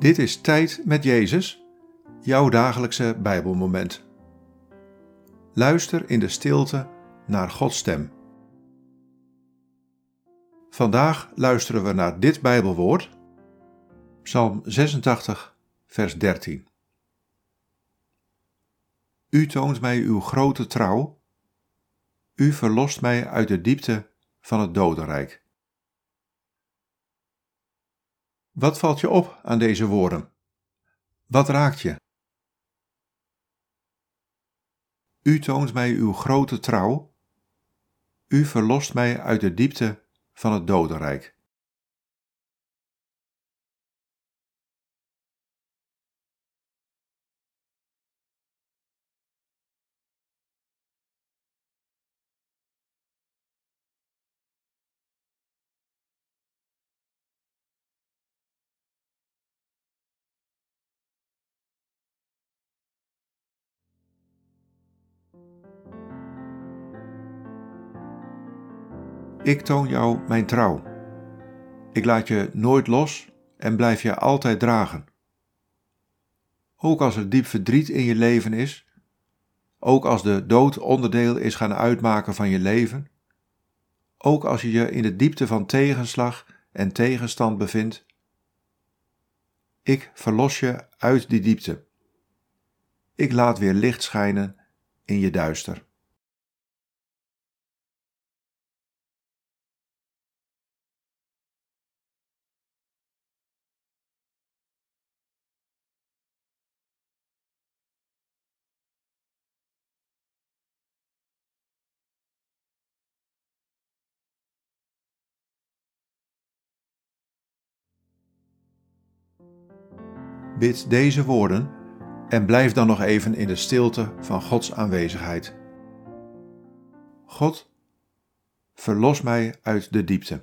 Dit is Tijd met Jezus, jouw dagelijkse Bijbelmoment. Luister in de stilte naar Gods stem. Vandaag luisteren we naar dit Bijbelwoord, Psalm 86, vers 13. U toont mij uw grote trouw, u verlost mij uit de diepte van het dodenrijk. Wat valt je op aan deze woorden? Wat raakt je? U toont mij uw grote trouw. U verlost mij uit de diepte van het dodenrijk. Ik toon jou mijn trouw. Ik laat je nooit los en blijf je altijd dragen. Ook als er diep verdriet in je leven is, ook als de dood onderdeel is gaan uitmaken van je leven, ook als je je in de diepte van tegenslag en tegenstand bevindt, ik verlos je uit die diepte. Ik laat weer licht schijnen in je duister. Bid deze woorden en blijf dan nog even in de stilte van Gods aanwezigheid. God, verlos mij uit de diepte.